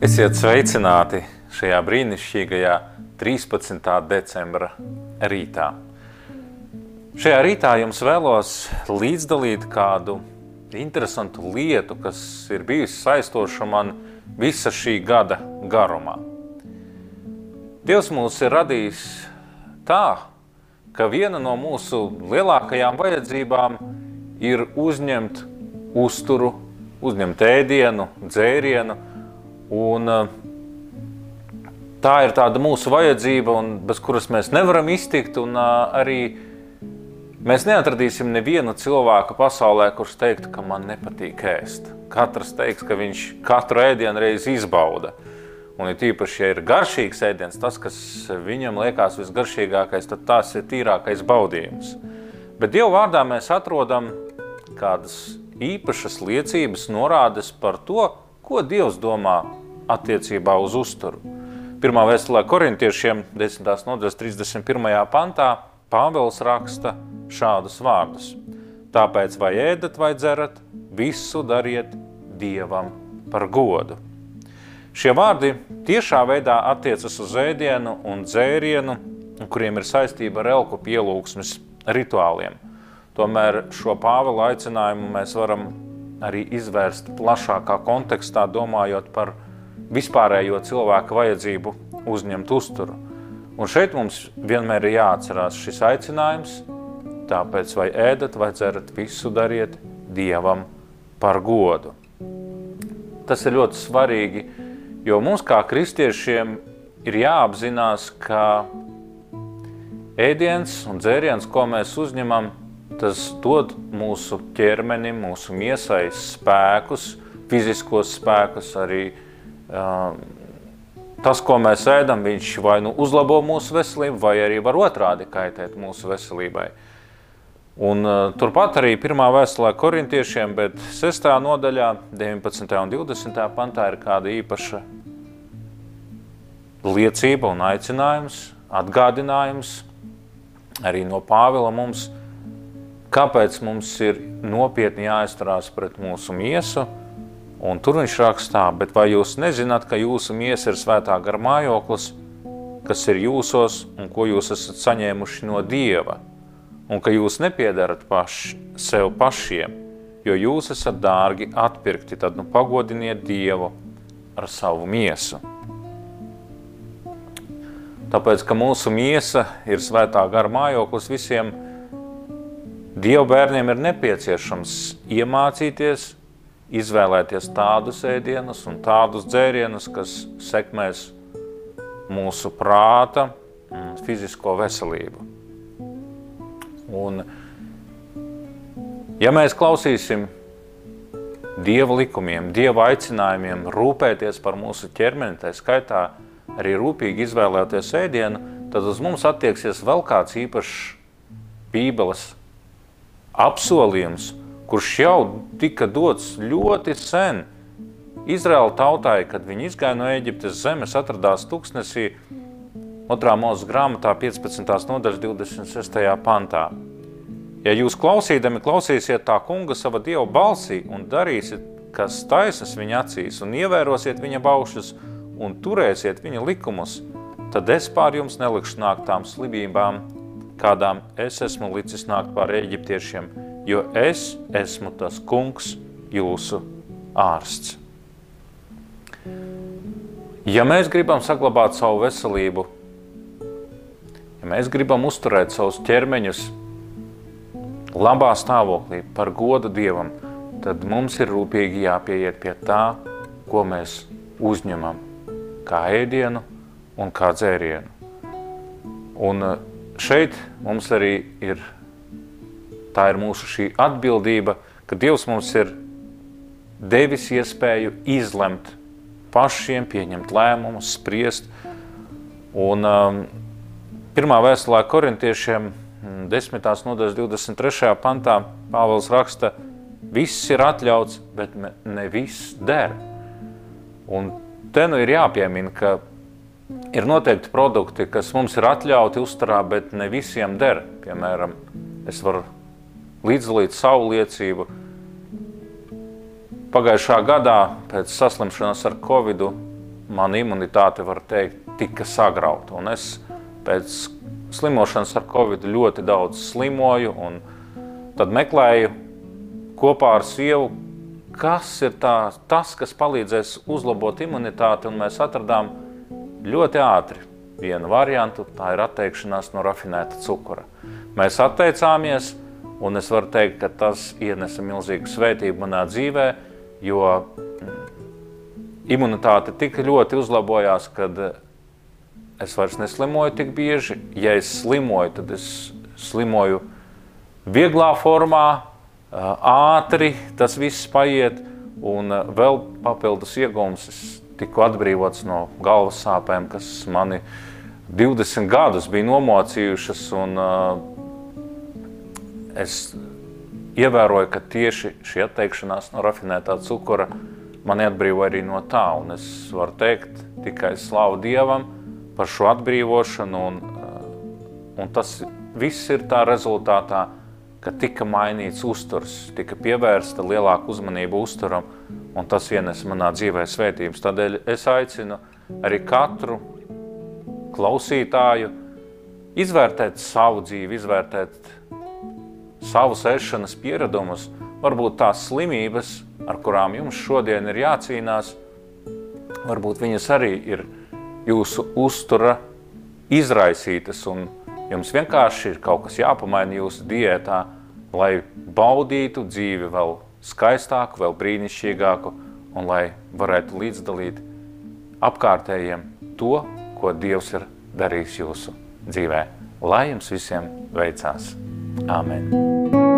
Esiet sveicināti šajā brīnišķīgajā 13. decembra rītā. Šajā rītā jums vēlos līdzdalīt kādu interesantu lietu, kas ir bijusi saistoša man visa šī gada garumā. Dievs mūs ir radījis tā, ka viena no mūsu lielākajām vajadzībām ir uzņemt uzturu, uzņemt ēdienu, dzērienu. Un, uh, tā ir tāda mūsu vajadzība, un, bez kuras mēs nevaram iztikt. Un, uh, arī mēs neatradīsim nevienu cilvēku pasaulē, kurš teiktu, ka man nepatīk ēst. Katrs teiks, ka viņš katru ēdienu reizi izbauda. Un, ja tīpaši, ja ir garšīgs ēdiens, tas, kas viņam liekas visgaršīgākais, tad tas ir tīrākais baudījums. Bet Dieva vārdā mēs atrodam kādas īpašas liecības, norādes par to, ko Dievs domā attiecībā uz uzturu. Pirmā vēstulē korintiešiem 10. nodaļas 31. pantā Pāvils raksta šādus vārdus. Tāpēc vai ēdat vai dzerat, visu dariet Dievam par godu. Šie vārdi tiešā veidā attiecas uz ēdienu un dzērienu, kuriem ir saistība ar elku pielūgsmes rituāliem. Tomēr šo Pāvila aicinājumu mēs varam arī izvērst plašākā kontekstā, domājot par vispārējo cilvēku vajadzību uzņemt uzturu. Un šeit mums vienmēr ir jāatcerās šis aicinājums, tāpēc vai ēdat vai dzerat, visu dariet Dievam par godu. Tas ir ļoti svarīgi, Jo mums kā kristiešiem ir jāapzinās, ka ēdiens un dzēriens, ko mēs uzņemam, tas dod mūsu ķermenim, mūsu miesai spēkus, fiziskos spēkus, arī tas, ko mēs ēdam, viņš vai nu uzlabo mūsu veselību, vai arī var otrādi kaitēt mūsu veselībai. Un, uh, turpat arī pirmā vēstulē korintiešiem, bet 6. nodaļā, 19. un 20. pantā ir kāda īpaša liecība un aicinājums, atgādinājums arī no Pāvila mums, kāpēc mums ir nopietni jāizturās pret mūsu miesu. Un tur viņš rakstā, bet vai jūs nezināt, ka jūsu miesa ir svētā gara mājoklis, kas ir jūsos un ko jūs esat saņēmuši no Dieva? un ka jūs nepiedarat paši, sev pašiem, jo jūs esat dārgi atpirkti, tad nu pagodiniet Dievu ar savu miesu. Tāpēc, ka mūsu miesa ir svētā gara mājoklis visiem Dieva bērniem ir nepieciešams iemācīties, izvēlēties tādus ēdienus un tādus dzērienus, kas sekmēs mūsu prāta un fizisko veselību. Un, ja mēs klausīsim Dieva likumiem, Dieva aicinājumiem rūpēties par mūsu ķermeni, tā skaitā arī rūpīgi izvēlēties ēdienu, tad uz mums attieksies vēl kāds īpašs bībeles apsolījums, kurš jau tika dots ļoti sen. Izraēla tautai, kad viņi izgāja no Eģiptes zemes, atradās tuksnesī, 2. mūzes grāmatā 15. nodaļas 26. pantā. Ja jūs klausīdami klausīsiet tā kunga sava dieva balsī un darīsiet, kas taisnas viņa acīs un ievērosiet viņa baušas un turēsiet viņa likumus, tad es pār jums nelikšu nākt tām slimībām, kādām es esmu licis nākt pār eģiptiešiem, jo es esmu tas kungs, jūsu ārsts. Ja mēs gribam saglabāt savu veselību, Ja mēs gribam uzturēt savus ķermeņus labā stāvoklī par godu Dievam, tad mums ir rūpīgi jāpieiet pie tā, ko mēs uzņemam, kā ēdienu un kā dzērienu. Un eh, šeit mums arī ir, tā ir mūsu šī atbildība, ka Dievs mums ir devis iespēju izlemt pašiem, pieņemt lēmumus, spriest. Un, um, Pirmā vēstulē korintiešiem 10. Mm, nodaļas 23. pantā Pāvils raksta, viss ir atļauts, bet ne viss der. Un te nu ir jāpiemina, ka ir noteikti produkti, kas mums ir atļauti uzturā, bet ne visiem der. Piemēram, es varu līdzdalīt savu liecību. Pagājušā gadā pēc saslimšanas ar Covidu man imunitāte, var teikt, tika sagrauta. Un es pēc slimošanas ar covid ļoti daudz slimoju un tad meklēju kopā ar sievu, kas ir tā, tas, kas palīdzēs uzlabot imunitāti, un mēs atradām ļoti ātri vienu variantu, tā ir atteikšanās no rafinēta cukura. Mēs atteicāmies, un es varu teikt, ka tas ienesa milzīgu svētību manā dzīvē, jo imunitāte tik ļoti uzlabojās, kad es vairs neslimoju tik bieži. Ja es slimoju, tad es slimoju vieglā formā, ātri tas viss paiet, un vēl papildus iegūms es tiku atbrīvots no galvas sāpēm, kas mani 20 gadus bija nomocījušas, un es ievēroju, ka tieši šī atteikšanās no rafinētā cukura mani atbrīvoja arī no tā. Un es varu teikt tikai slavu Dievam par šo atbrīvošanu. Un, eh, un tas viss ir tā rezultātā, ka tika mainīts uzturs, tika pievērsta lielāka uzmanība uzturam, un tas ienes manā dzīvē svētības. Tādēļ es aicinu arī katru klausītāju izvērtēt savu dzīvi, izvērtēt savus ēšanas pieradumus, varbūt tās slimības, ar kurām jums šodien ir jācīnās, varbūt viņas arī ir jūsu uztura izraisītas un jums vienkārši ir kaut kas jāpamaina jūsu diētā, lai baudītu dzīvi vēl skaistāku, vēl brīnišķīgāku un lai varētu līdzdalīt apkārtējiem to, ko Dievs ir darījis jūsu dzīvē. Lai jums visiem veicās! Amen!